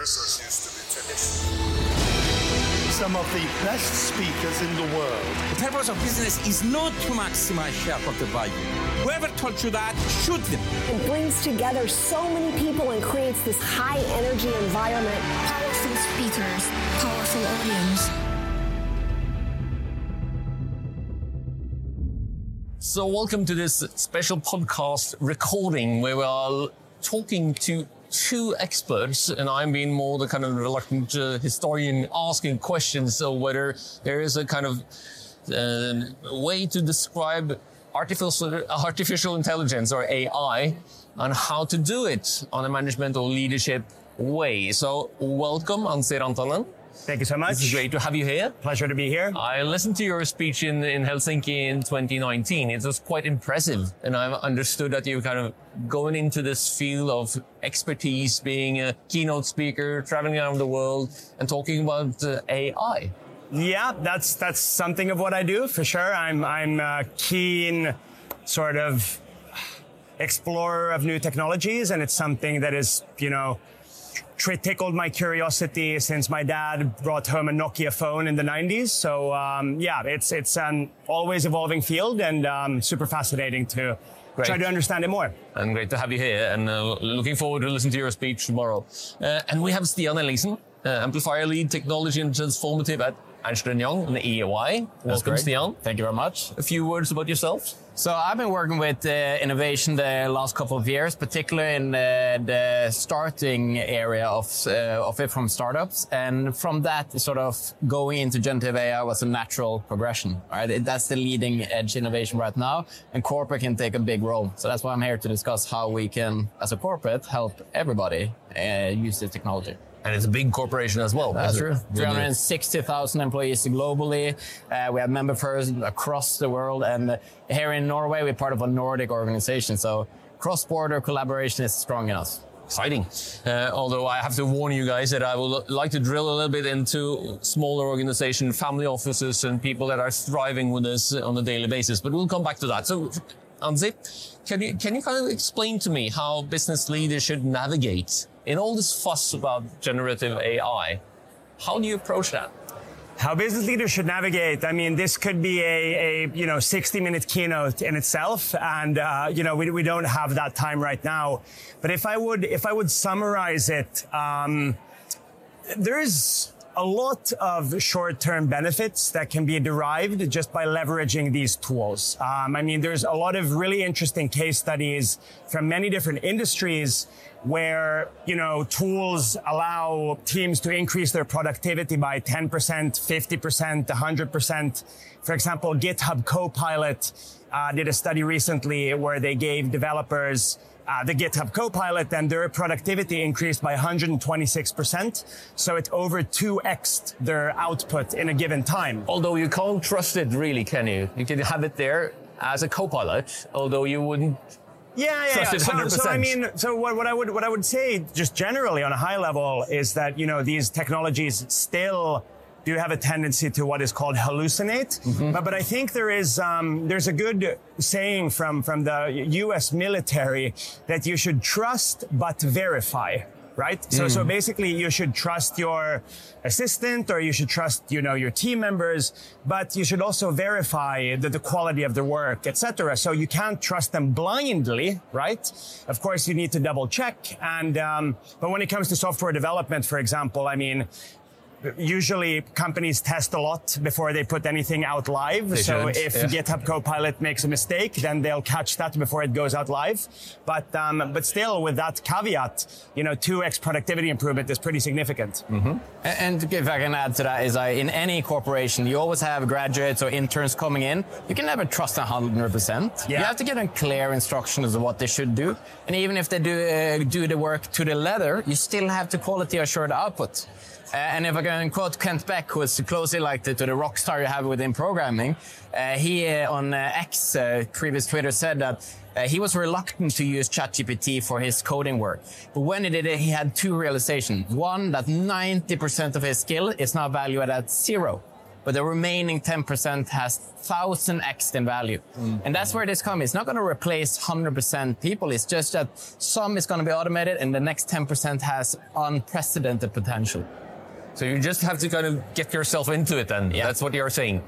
Business used to be traditional. Some of the best speakers in the world. The purpose of business is not to maximize shareholder value. Whoever told you that, shoot them. It brings together so many people and creates this high energy environment. Powerful speakers, powerful audience. So, welcome to this special podcast recording where we are talking to two experts, and I'm being more the kind of reluctant uh, historian asking questions. So, whether there is a kind of uh, way to describe artificial artificial intelligence or AI and how to do it on a management or leadership way. So, welcome, Anssi Rantanen. Thank you so much. It's great to have you here. Pleasure to be here. I listened to your speech in, in Helsinki in 2019. It was quite impressive. And I've understood that you're kind of going into this field of expertise, being a keynote speaker, traveling around the world and talking about uh, AI. Yeah, that's, that's something of what I do for sure. I'm, I'm a keen sort of explorer of new technologies and it's something that is, you know, tickled my curiosity since my dad brought home a Nokia phone in the 90s. So um, yeah, it's it's an always evolving field and um, super fascinating to great. try to understand it more. And great to have you here, and uh, looking forward to listen to your speech tomorrow. Uh, and we have Stian Ellingsen, uh, amplifier lead, technology and transformative at Ernst Young and EY. Welcome, Stian. Thank you very much. A few words about yourself. So I've been working with uh, innovation the last couple of years, particularly in uh, the starting area of uh, of it from startups, and from that, sort of going into generative AI was a natural progression. Right, that's the leading edge innovation right now, and corporate can take a big role. So that's why I'm here to discuss how we can, as a corporate, help everybody uh, use this technology. And it's a big corporation as well. That's true. 360,000 employees globally. Uh, we have member firms across the world. And uh, here in Norway, we're part of a Nordic organization. So cross-border collaboration is strong enough exciting. Uh, although I have to warn you guys that I would like to drill a little bit into smaller organization, family offices, and people that are thriving with us on a daily basis. But we'll come back to that. So, Anssi, can you can you kind of explain to me how business leaders should navigate in all this fuss about generative AI, how do you approach that? How business leaders should navigate. I mean, this could be a, a you know 60 minute keynote in itself, and uh, you know we, we don't have that time right now. But if I would if I would summarize it, um, there is a lot of short-term benefits that can be derived just by leveraging these tools. Um, I mean, there's a lot of really interesting case studies from many different industries where, you know, tools allow teams to increase their productivity by 10%, 50%, 100%. For example, GitHub Copilot uh, did a study recently where they gave developers uh, the GitHub Copilot and their productivity increased by 126%. So it over 2x their output in a given time. Although you can't trust it really, can you? You can have it there as a Copilot, although you wouldn't yeah, yeah. yeah. So, so, I mean, so what, what I would what I would say, just generally on a high level, is that you know these technologies still do you have a tendency to what is called hallucinate. Mm-hmm. But, but I think there is um, there's a good saying from from the U.S. military that you should trust but verify right? Mm. So, so mm. basically you should trust your assistant or you should trust, you know, your team members, but you should also verify the, the quality of the work, etc. So you can't trust them blindly, right? Of course, you need to double check. And, um, but when it comes to software development, for example, I mean, usually companies test a lot before they put anything out live. They so if yeah. GitHub Copilot makes a mistake, then they'll catch that before it goes out live. But um, but still, with that caveat, you know, two x productivity improvement is pretty significant. Mm-hmm. And, and if I can add to that, is I, in any corporation, you always have graduates or interns coming in. You can never trust them hundred percent. You have to give them clear instructions of what they should do, and even if they do uh, do the work to the letter, you still have to quality assure the output. Uh, and if I can quote Kent Beck, who is closely like to, to the rock star you have within programming, uh, he uh, on uh, X, uh, previous Twitter, said that uh, he was reluctant to use ChatGPT for his coding work. But when he did it, he had two realizations. One, that 90% of his skill is now valued at zero. but the remaining 10% has 1000x in value. Mm. And that's where this comes. It's not going to replace 100% people. It's just that some is going to be automated and the next 10% has unprecedented potential. So you just have to kind of get yourself into it then. Yeah. That's what you're saying.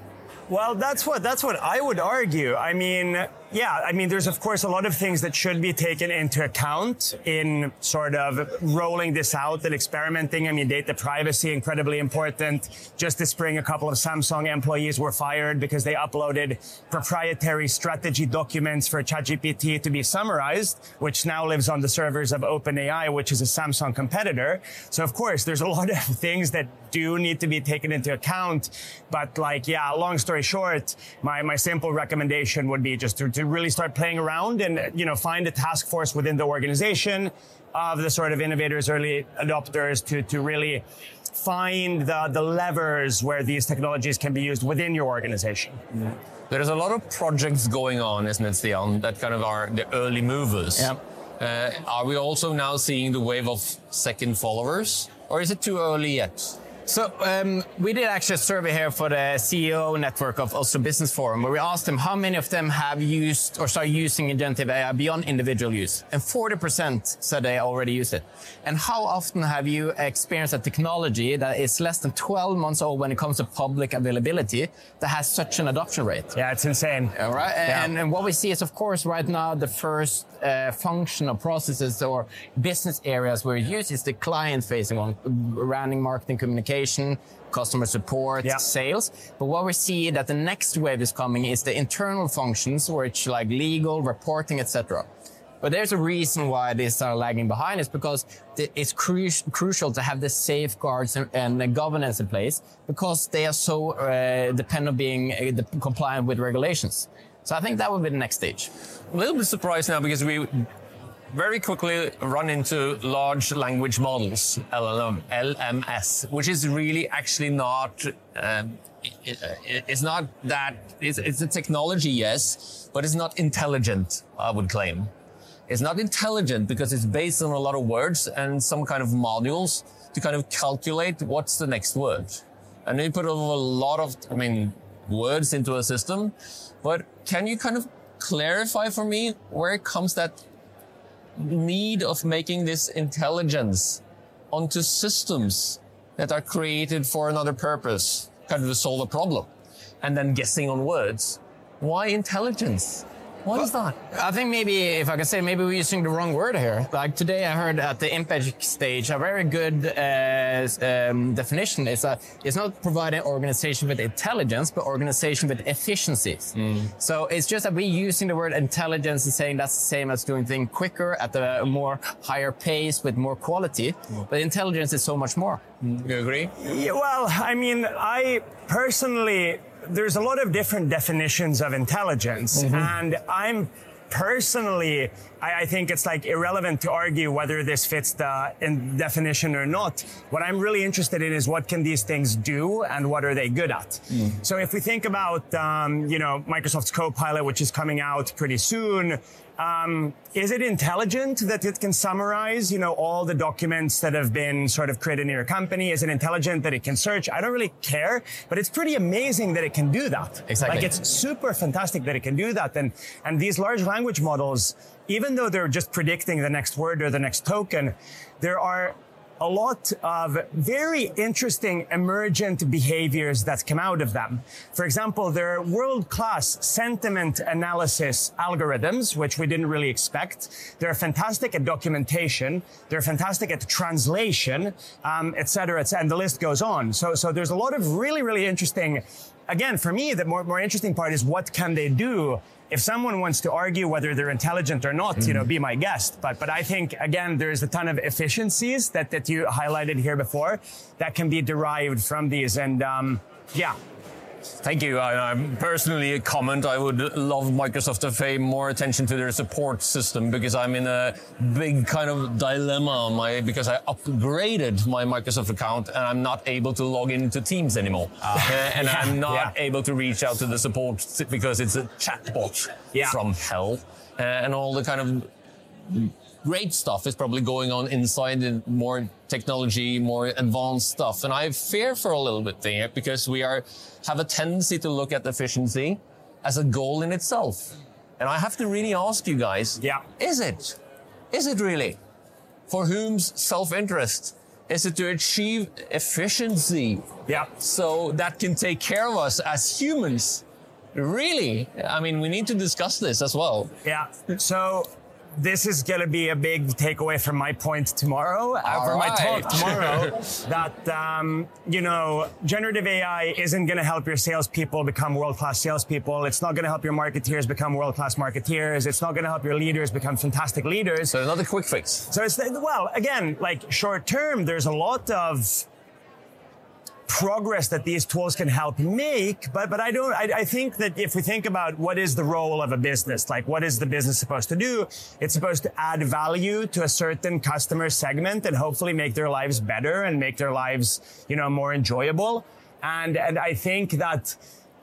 Well, that's what that's what I would argue. I mean, yeah, I mean, there's of course a lot of things that should be taken into account in sort of rolling this out and experimenting. I mean, data privacy incredibly important. Just this spring, a couple of Samsung employees were fired because they uploaded proprietary strategy documents for ChatGPT to be summarized, which now lives on the servers of OpenAI, which is a Samsung competitor. So of course, there's a lot of things that do need to be taken into account. But like, yeah, long story short, my, my simple recommendation would be just to, to to really start playing around and, you know, find a task force within the organization of the sort of innovators, early adopters to, to really find the, the levers where these technologies can be used within your organization. Mm. There's a lot of projects going on, isn't it, Stian, that kind of are the early movers. Yeah. Uh, are we also now seeing the wave of second followers? Or is it too early yet? So um, we did actually a survey here for the CEO network of Oslo Business Forum, where we asked them how many of them have used or started using generative AI beyond individual use, and 40% said they already use it. And how often have you experienced a technology that is less than 12 months old when it comes to public availability that has such an adoption rate? Yeah, it's insane. All right, yeah. and, and, what we see is, of course, right now the first uh, functional processes or business areas where it uses the client-facing one, running marketing communication communication, customer support, yeah. sales. But what we see that the next wave is coming is the internal functions, which like legal, reporting, etc. But there's a reason why these are lagging behind. It's because it's cru crucial to have the safeguards and, and, the governance in place because they are so uh, dependent on being uh, compliant with regulations. So I think that would be the next stage. A little bit surprised now because we very quickly run into large language models, LLM, LMS, which is really actually not, um, it, it, it's not that, it's, it's a technology, yes, but it's not intelligent, I would claim. It's not intelligent because it's based on a lot of words and some kind of modules to kind of calculate what's the next word. And you put a lot of, I mean, words into a system, but can you kind of clarify for me where it comes that need of making this intelligence onto systems that are created for another purpose, kind of to solve a problem, and then guessing on words. Why intelligence? What well, is that? I think maybe, if I can say, maybe we're using the wrong word here. Like today, I heard at the Impage stage a very good uh, um, definition is that it's not providing organization with intelligence, but organization with efficiencies. Mm. So it's just that we're using the word intelligence and saying that's the same as doing things quicker at a more higher pace with more quality. Mm. But intelligence is so much more. Mm. You agree? Yeah, well, I mean, I personally there's a lot of different definitions of intelligence, mm-hmm. and I'm personally, I, I, think it's like irrelevant to argue whether this fits the definition or not. What I'm really interested in is what can these things do and what are they good at. Mm. So if we think about, um, you know, Microsoft's Copilot, which is coming out pretty soon, um, is it intelligent that it can summarize, you know, all the documents that have been sort of created in your company? Is it intelligent that it can search? I don't really care, but it's pretty amazing that it can do that. Exactly. Like it's super fantastic that it can do that. And, and these large language models, even though they're just predicting the next word or the next token, there are a lot of very interesting emergent behaviors that come out of them. For example, there are world-class sentiment analysis algorithms, which we didn't really expect. They're fantastic at documentation. They're fantastic at translation, um, et cetera, et cetera, and the list goes on. So, so there's a lot of really, really interesting again, for me, the more, more interesting part is what can they do if someone wants to argue whether they're intelligent or not, mm. you know, be my guest. But but I think again, there's a ton of efficiencies that that you highlighted here before that can be derived from these, and um, yeah, Thank you. I, personally a comment. I would love Microsoft to pay more attention to their support system because I'm in a big kind of dilemma my, because I upgraded my Microsoft account and I'm not able to log into Teams anymore. Uh, and yeah, I'm not yeah. able to reach out to the support because it's a chatbot yeah. from hell. Uh, and all the kind of great stuff is probably going on inside the more technology, more advanced stuff. And I fear for a little bit there because we are, have a tendency to look at efficiency as a goal in itself. And I have to really ask you guys, Yeah. is it? Is it really? For whom's self-interest? Is it to achieve efficiency? Yeah. So that can take care of us as humans? Really? I mean, we need to discuss this as well. Yeah. So this is going to be a big takeaway from my point tomorrow, uh, from my talk tomorrow, that, um, you know, generative AI isn't going to help your salespeople become world-class salespeople. It's not going to help your marketeers become world-class marketeers. It's not going to help your leaders become fantastic leaders. So another quick fix. So it's, well, again, like short term, there's a lot of progress that these tools can help make. But, but I don't, I, I think that if we think about what is the role of a business, like what is the business supposed to do? It's supposed to add value to a certain customer segment and hopefully make their lives better and make their lives, you know, more enjoyable. And, and I think that,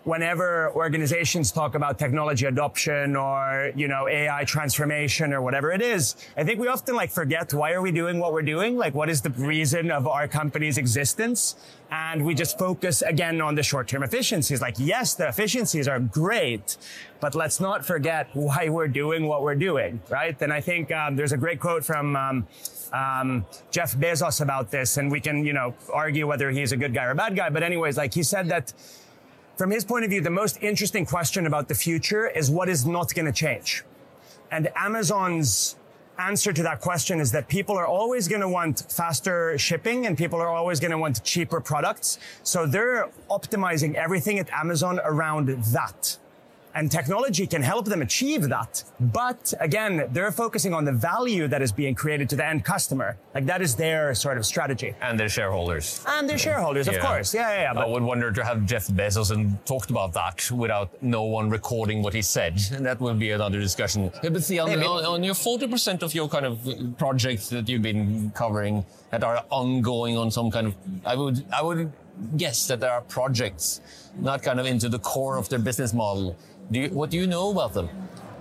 whenever organizations talk about technology adoption or, you know, AI transformation or whatever it is, I think we often like forget why are we doing what we're doing? Like what is the reason of our company's existence? And we just focus again on the short-term efficiencies. Like, yes, the efficiencies are great, but let's not forget why we're doing what we're doing, right? And I think um, there's a great quote from um, um, Jeff Bezos about this, and we can, you know, argue whether he's a good guy or a bad guy. But anyways, like he said that from his point of view, the most interesting question about the future is what is not going to change. And Amazon's answer to that question is that people are always going to want faster shipping and people are always going to want cheaper products. So they're optimizing everything at Amazon around that. And technology can help them achieve that. But again, they're focusing on the value that is being created to the end customer. Like that is their sort of strategy. And their shareholders. And their shareholders, of course. Yeah, yeah, yeah. I But would wonder to have Jeff Bezos and talked about that without no one recording what he said. And that would be another discussion. Yeah, But see, on, Maybe. on, on your 40% of your kind of projects that you've been covering that are ongoing on some kind of, I would, I would guess that there are projects not kind of into the core of their business model. Do you, what do you know about them?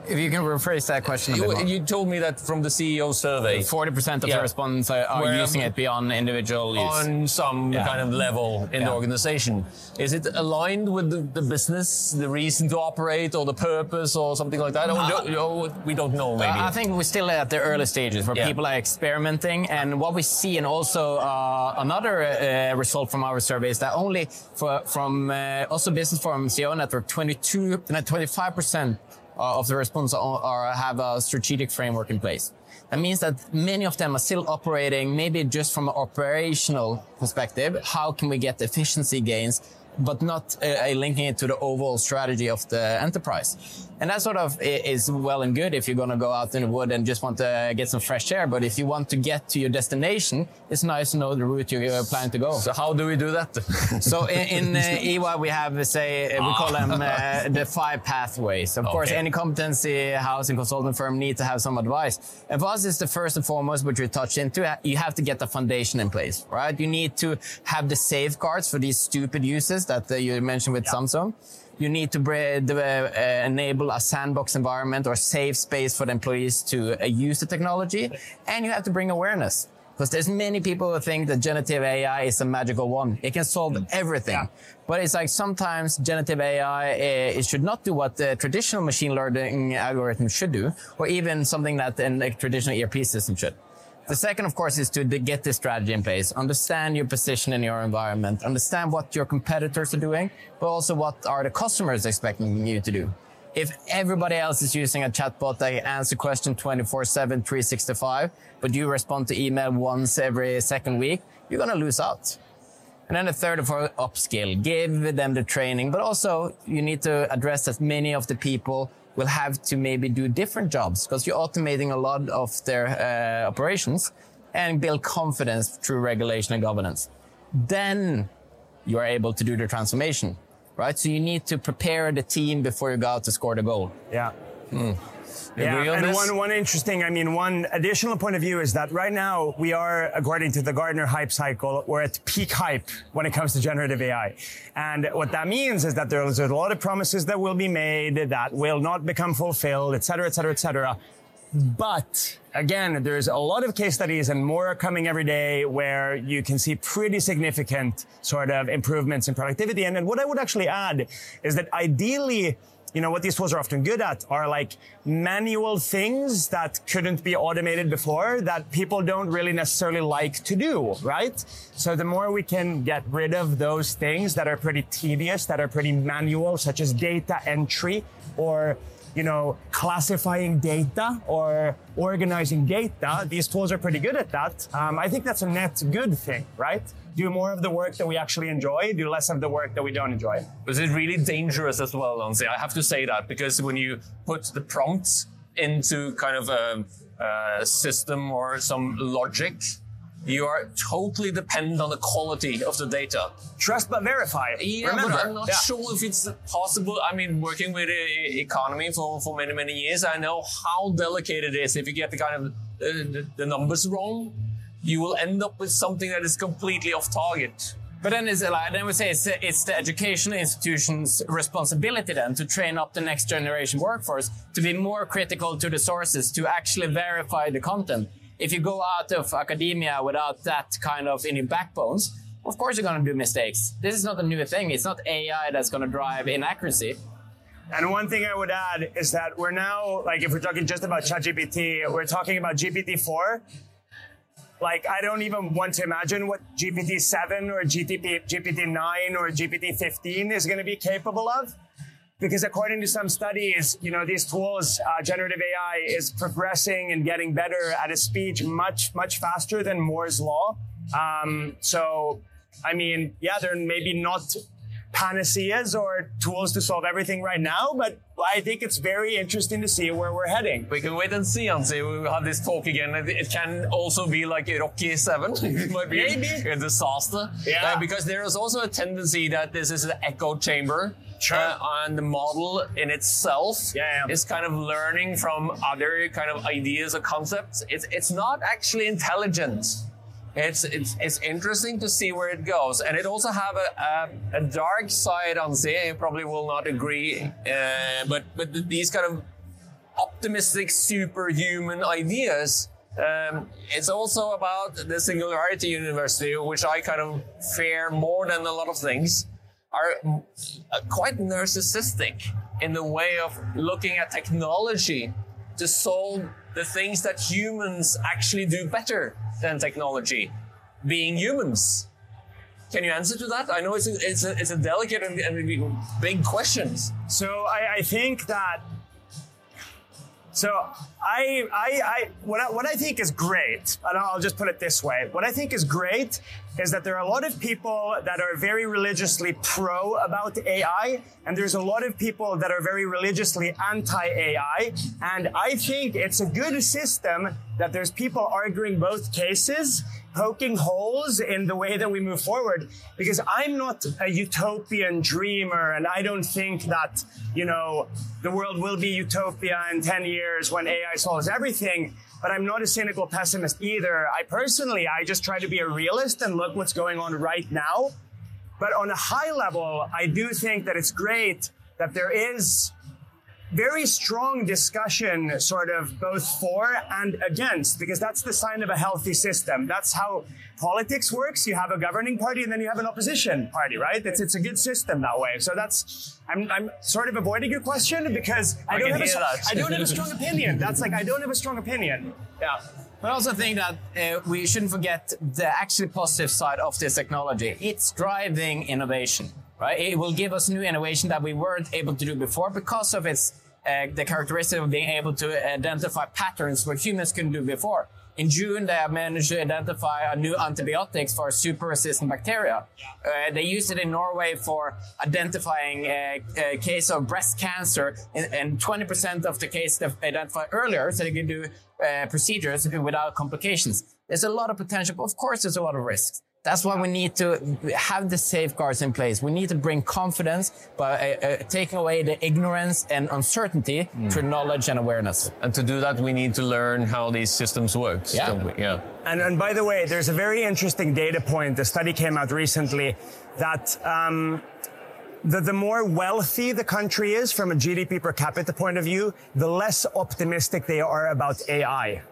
If you can rephrase that question a bit more. You, you told me that from the CEO survey. 40% of Yeah. the respondents are, are using it beyond individual use. on some Yeah. kind of level in the organization. Is it aligned with the, the business, the reason to operate, or the purpose, or something like that? We don't- or we don't know, maybe. Uh, I think we're still at the early stages where Yeah. people are experimenting, and what we see, and also uh, another uh, result from our survey is that only for, from uh, Oslo Business Forum CEO Network, 22, no, 25 percent of the response are, have a strategic framework in place. That means that many of them are still operating, maybe just from an operational perspective. How can we get efficiency gains? but not uh, linking it to the overall strategy of the enterprise. And that sort of is well and good if you're going to go out in the wood and just want to get some fresh air. But if you want to get to your destination, it's nice to know the route you're planning to go. so how do we do that? So in, in uh, EY, we have, say, uh, we call them uh, the five pathways. Of course, any competency house and consultant firm need to have some advice. And for us, it's the first and foremost, which we touched into. You have to get the foundation in place, right? You need to have the safeguards for these stupid uses that uh, you mentioned with Samsung. You need to uh, enable a sandbox environment or safe space for the employees to uh, use the technology. And you have to bring awareness. Because there's many people who think that generative AI is a magical one. It can solve everything. But it's like sometimes generative AI, uh, it should not do what the traditional machine learning algorithm should do, or even something that a traditional ERP system should. The second, of course, is to get this strategy in place, understand your position in your environment, understand what your competitors are doing, but also what are the customers expecting you to do. If everybody else is using a chatbot that answer question 24-7, 365, but you respond to email once every second week, you're going to lose out. And then the third for upskill, give them the training, but also you need to address as many of the people will have to maybe do different jobs because you're automating a lot of their uh, operations and build confidence through regulation and governance. Then you are able to do the transformation, right? So you need to prepare the team before you go out to score the goal. Yeah. Mm. You Yeah, on and this? one one interesting, I mean, one additional point of view is that right now we are, according to the Gartner hype cycle, we're at peak hype when it comes to generative AI. And what that means is that there's a lot of promises that will be made that will not become fulfilled, et cetera, et cetera, et cetera. But again, there's a lot of case studies and more are coming every day where you can see pretty significant sort of improvements in productivity. And then what I would actually add is that ideally, you know, what these tools are often good at are like manual things that couldn't be automated before that people don't really necessarily like to do, right? So the more we can get rid of those things that are pretty tedious, that are pretty manual, such as data entry or you know, classifying data or organizing data. These tools are pretty good at that. Um, I think that's a net good thing, right? Do more of the work that we actually enjoy, do less of the work that we don't enjoy. Was it really dangerous as well, Lindsay? I have to say that because when you put the prompts into kind of a, a system or some logic, you are totally dependent on the quality of the data. Trust but verify. Yeah, Remember, but I'm not yeah. sure if it's possible. I mean, working with the economy for, for many, many years, I know how delicate it is. If you get the kind of uh, the, the numbers wrong, you will end up with something that is completely off target. But then it's like, then we say it's, it's the educational institution's responsibility then to train up the next generation workforce to be more critical to the sources, to actually verify the content. If you go out of academia without that kind of in your backbones, of course you're going to do mistakes. This is not a new thing. It's not AI that's going to drive inaccuracy. And one thing I would add is that we're now, like, if we're talking just about ChatGPT, we're talking about GPT-4. Like, I don't even want to imagine what GPT-7 or GTP, GPT-9 or GPT-15 is going to be capable of. Because according to some studies, you know, these tools, uh, generative AI is progressing and getting better at a speed much, much faster than Moore's law. Um, so, I mean, yeah, they're maybe not panaceas or tools to solve everything right now, but I think it's very interesting to see where we're heading. We can wait and see, Anssi. We will have this talk again. It can also be like a Rocky 7. it might be Maybe. a disaster. Yeah. Uh, because there is also a tendency that this is an echo chamber. Sure. Uh, and the model in itself Yeah, yeah. is kind of learning from other kind of ideas or concepts. It's, it's not actually intelligent. It's, it's, it's interesting to see where it goes. And it also have a, a, a dark side on say, you probably will not agree, uh, but, but these kind of optimistic superhuman ideas. Um, it's also about the Singularity University, which I kind of fear more than a lot of things, are uh, quite narcissistic in the way of looking at technology to solve the things that humans actually do better than technology, being humans. Can you answer to that? I know it's a, it's a, it's a delicate and, and big question. So I, I think that. So I, I, I, what I, what I think is great, and I'll just put it this way: what I think is great is that there are a lot of people that are very religiously pro about AI, and there's a lot of people that are very religiously anti-AI. And I think it's a good system that there's people arguing both cases, poking holes in the way that we move forward. Because I'm not a utopian dreamer, and I don't think that, you know, the world will be utopia in 10 years when AI solves everything. But I'm not a cynical pessimist either. I personally, I just try to be a realist and look what's going on right now. But on a high level, I do think that it's great that there is very strong discussion, sort of both for and against, because that's the sign of a healthy system. That's how politics works. You have a governing party and then you have an opposition party, right? It's, it's a good system that way. So that's, I'm, I'm sort of avoiding your question because I, I don't have a, hear str- that. I don't have a strong opinion. That's like, I don't have a strong opinion. Yeah. But I also think that uh, we shouldn't forget the actually positive side of this technology. It's driving innovation, right? It will give us new innovation that we weren't able to do before because of its uh, the characteristic of being able to identify patterns where humans couldn't do before. In June, they have managed to identify a new antibiotics for super-resistant bacteria. Uh, they used it in Norway for identifying a, a case of breast cancer, and, and 20% of the cases they identified earlier, so they can do uh, procedures without complications. There's a lot of potential, but of course, there's a lot of risks. That's why we need to have the safeguards in place. We need to bring confidence by uh, uh, taking away the ignorance and uncertainty through knowledge and awareness. And to do that, we need to learn how these systems work. Yeah. don't we? Yeah. And, and by the way, there's a very interesting data point. The study came out recently that um, the, the more wealthy the country is from a GDP per capita point of view, the less optimistic they are about AI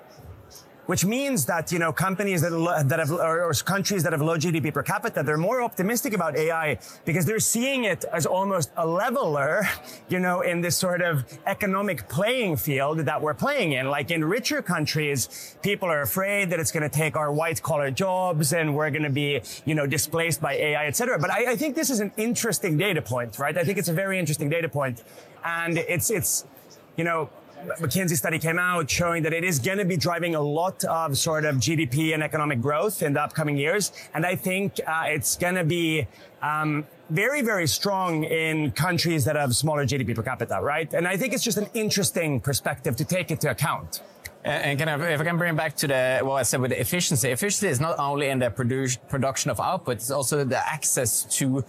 which means that you know companies that that have or, countries that have low GDP per capita they're more optimistic about AI because they're seeing it as almost a leveler, you know, in this sort of economic playing field that we're playing in. Like in richer countries, people are afraid that it's going to take our white collar jobs and we're going to be you know displaced by AI, etc. But I, I think this is an interesting data point, right? I think it's a very interesting data point, and it's it's you know McKinsey study came out showing that it is going to be driving a lot of sort of GDP and economic growth in the upcoming years. And I think uh, it's going to be um, very, very strong in countries that have smaller GDP per capita, right? And I think it's just an interesting perspective to take into account. And can I, if I can bring back to the what I said with the efficiency, efficiency is not only in the produ- production of output, it's also the access to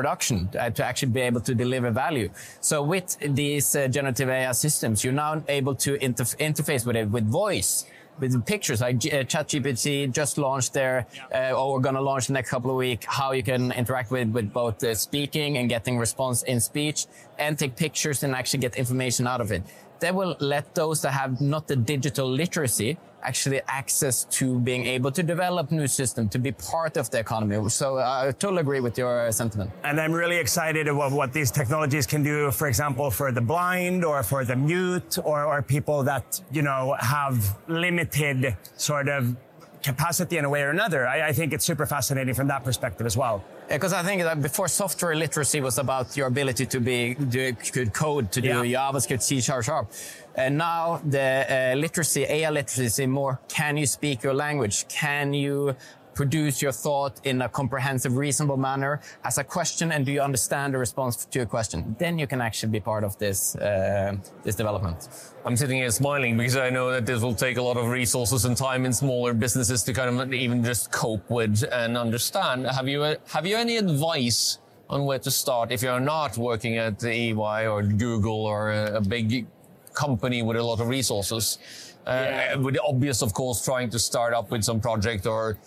production uh, to actually be able to deliver value. So with these uh, generative AI systems, you're now able to interf- interface with it with voice with pictures like uh, ChatGPT just launched there, uh, or we're going to launch the next couple of weeks, how you can interact with, with both uh, speaking and getting response in speech and take pictures and actually get information out of it. That will let those that have not the digital literacy actually access to being able to develop new systems, to be part of the economy. So uh, I totally agree with your sentiment. And I'm really excited about what these technologies can do, for example, for the blind or for the mute or, or people that, you know, have limited sort of capacity in a way or another. I, I think it's super fascinating from that perspective as well. Because I think that before software literacy was about your ability to be do good code, to do yeah. JavaScript, C sharp, sharp. And now the uh, literacy, AI literacy, is more can you speak your language? Can you produce your thought in a comprehensive, reasonable manner as a question, and do you understand the response to your question? Then you can actually be part of this uh, this development. I'm sitting here smiling because I know that this will take a lot of resources and time in smaller businesses to kind of even just cope with and understand. Have you have you any advice on where to start if you're not working at the EY or Google or a, a big company with a lot of resources? Uh, yeah. with the obvious, of course, trying to start up with some project or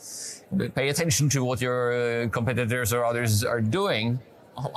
pay attention to what your uh, competitors or others are doing.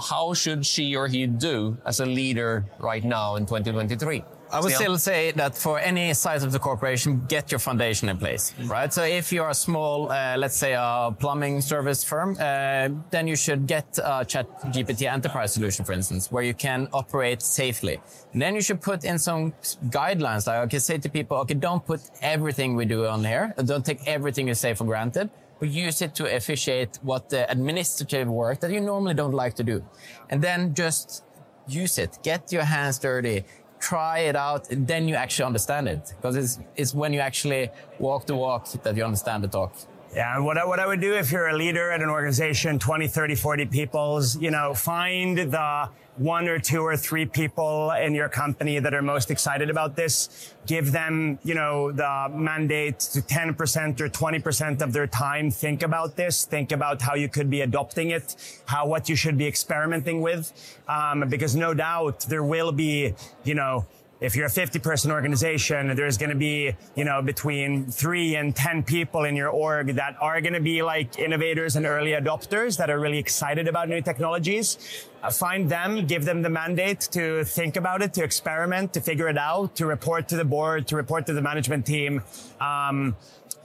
How should she or he do as a leader right now in 2023? I would still say that for any size of the corporation, get your foundation in place, right? So if you are a small, uh, let's say a plumbing service firm, uh, then you should get a Chat GPT enterprise solution, for instance, where you can operate safely. And then you should put in some guidelines. Like I can say to people, okay, don't put everything we do on here. Don't take everything you say for granted but use it to officiate what the administrative work that you normally don't like to do. And then just use it. Get your hands dirty. Try it out. And then you actually understand it. Because it's, it's when you actually walk the walk that you understand the talk. Yeah, what I, what I would do if you're a leader at an organization, 20, 30, 40 people's, you know, find the one or two or three people in your company that are most excited about this. Give them, you know, the mandate to 10% or 20% of their time. Think about this. Think about how you could be adopting it, how, what you should be experimenting with. Um, because no doubt there will be, you know, if you're a 50 person organization, there's going to be, you know, between three and 10 people in your org that are going to be like innovators and early adopters that are really excited about new technologies. Uh, find them, give them the mandate to think about it, to experiment, to figure it out, to report to the board, to report to the management team. Um,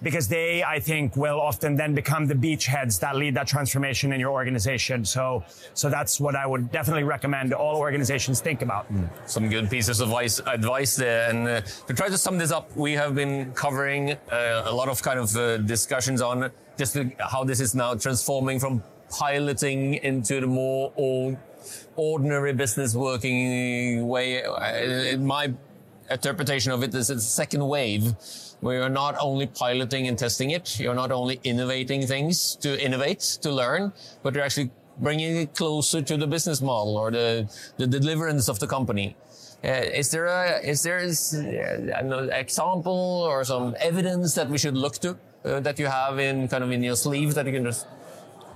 because they, I think, will often then become the beachheads that lead that transformation in your organization. So, so that's what I would definitely recommend all organizations think about. Mm. Some good pieces of advice, advice there. And uh, to try to sum this up, we have been covering uh, a lot of kind of uh, discussions on just how this is now transforming from piloting into the more ordinary business working way. Uh, my interpretation of it is it's a second wave where you're not only piloting and testing it, you're not only innovating things to innovate, to learn, but you're actually bringing it closer to the business model or the, the deliverance of the company. Uh, is there a, is there uh, an example or some evidence that we should look to uh, that you have in kind of in your sleeve that you can just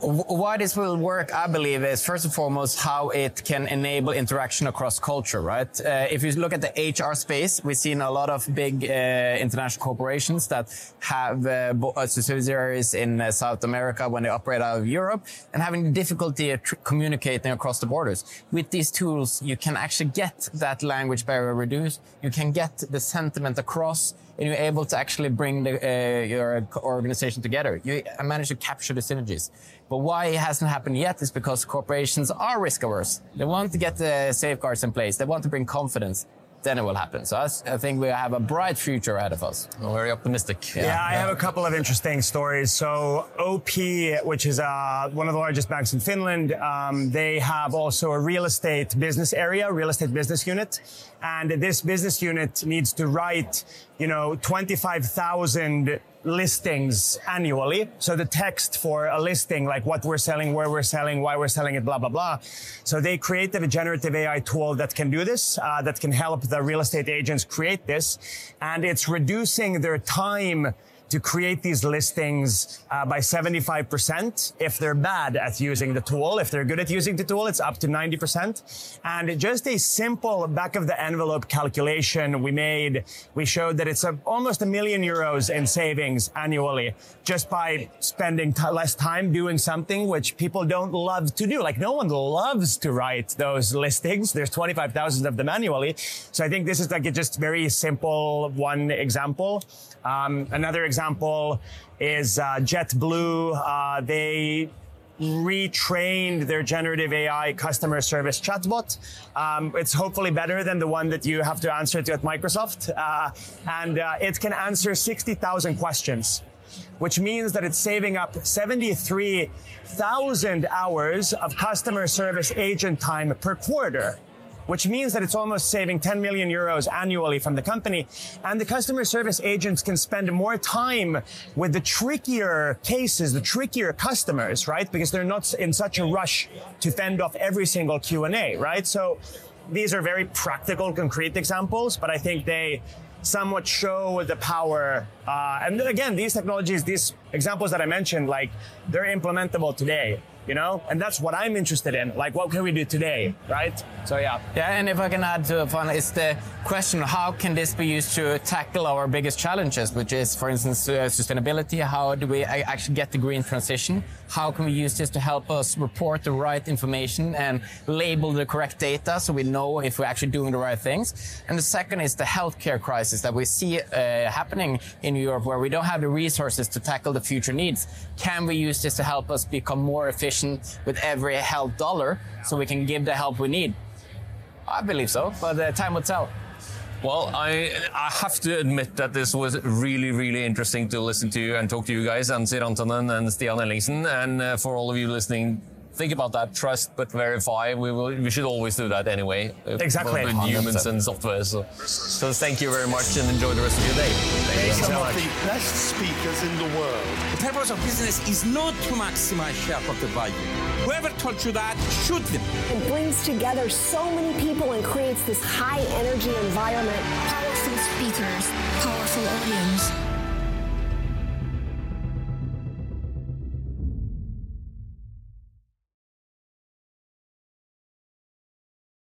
why this will work, I believe, is first and foremost how it can enable interaction across culture, right? Uh, if you look at the HR space, we've seen a lot of big uh, international corporations that have uh, uh subsidiaries in uh, South America when they operate out of Europe and having difficulty communicating across the borders. With these tools, you can actually get that language barrier reduced. You can get the sentiment across and you're able to actually bring the, uh, your organization together. You manage to capture the synergies. Why it hasn't happened yet is because corporations are risk averse. They want to get the safeguards in place. They want to bring confidence then it will happen. So I think we have a bright future ahead of us. Well, very optimistic. Yeah, yeah, I have a couple of interesting stories. So OP, which is uh, one of the largest banks in Finland, um, they have also a real estate business area, real estate business unit. And this business unit needs to write, you know, 25,000 listings annually. So the text for a listing, like what we're selling, where we're selling, why we're selling it, blah, blah, blah. So they created a generative AI tool that can do this, uh, that can help the real estate agents create this. And it's reducing their time to create these listings uh, by 75% if they're bad at using the tool. If they're good at using the tool, it's up to 90%. And just a simple back of the envelope calculation we made, we showed that it's a, almost a million euros in savings annually just by spending t- less time doing something which people don't love to do. Like no one loves to write those listings. There's 25,000 of them annually. So I think this is like a just very simple one example. Um, another example is uh, JetBlue. Uh, they retrained their generative AI customer service chatbot. Um, it's hopefully better than the one that you have to answer to at Microsoft. Uh, and uh, it can answer 60,000 questions, which means that it's saving up 73,000 hours of customer service agent time per quarter which means that it's almost saving 10 million euros annually from the company. And the customer service agents can spend more time with the trickier cases, the trickier customers, right? Because they're not in such a rush to fend off every single Q&A, right? So these are very practical, concrete examples, but I think they somewhat show the power. Uh, and again, these technologies, these examples that I mentioned, like they're implementable today you know? And that's what I'm interested in. Like, what can we do today, right? So, yeah. Yeah, and if I can add to fun, it's the question how can this be used to tackle our biggest challenges, which is, for instance, uh, sustainability? How do we actually get the green transition? How can we use this to help us report the right information and label the correct data so we know if we're actually doing the right things? And the second is the healthcare crisis that we see uh, happening in Europe where we don't have the resources to tackle the future needs. Can we use this to help us become more efficient with every health dollar so we can give the help we need? I believe so, but uh, time will tell. Well, I I have to admit that this was really, really interesting to listen to and talk to you guys, Anssi Rantanen and Stian Ellingsen. And uh, for all of you listening, think about that. Trust but verify. We will. We should always do that anyway. Exactly. With humans and software. So, so thank you very much and enjoy the rest of your day. Thank Some so of the best speakers in the world. The purpose of business is not to maximize shareholder value. Whoever told you that should them. It brings together so many people and creates this high energy environment. Powerful speakers, powerful audience.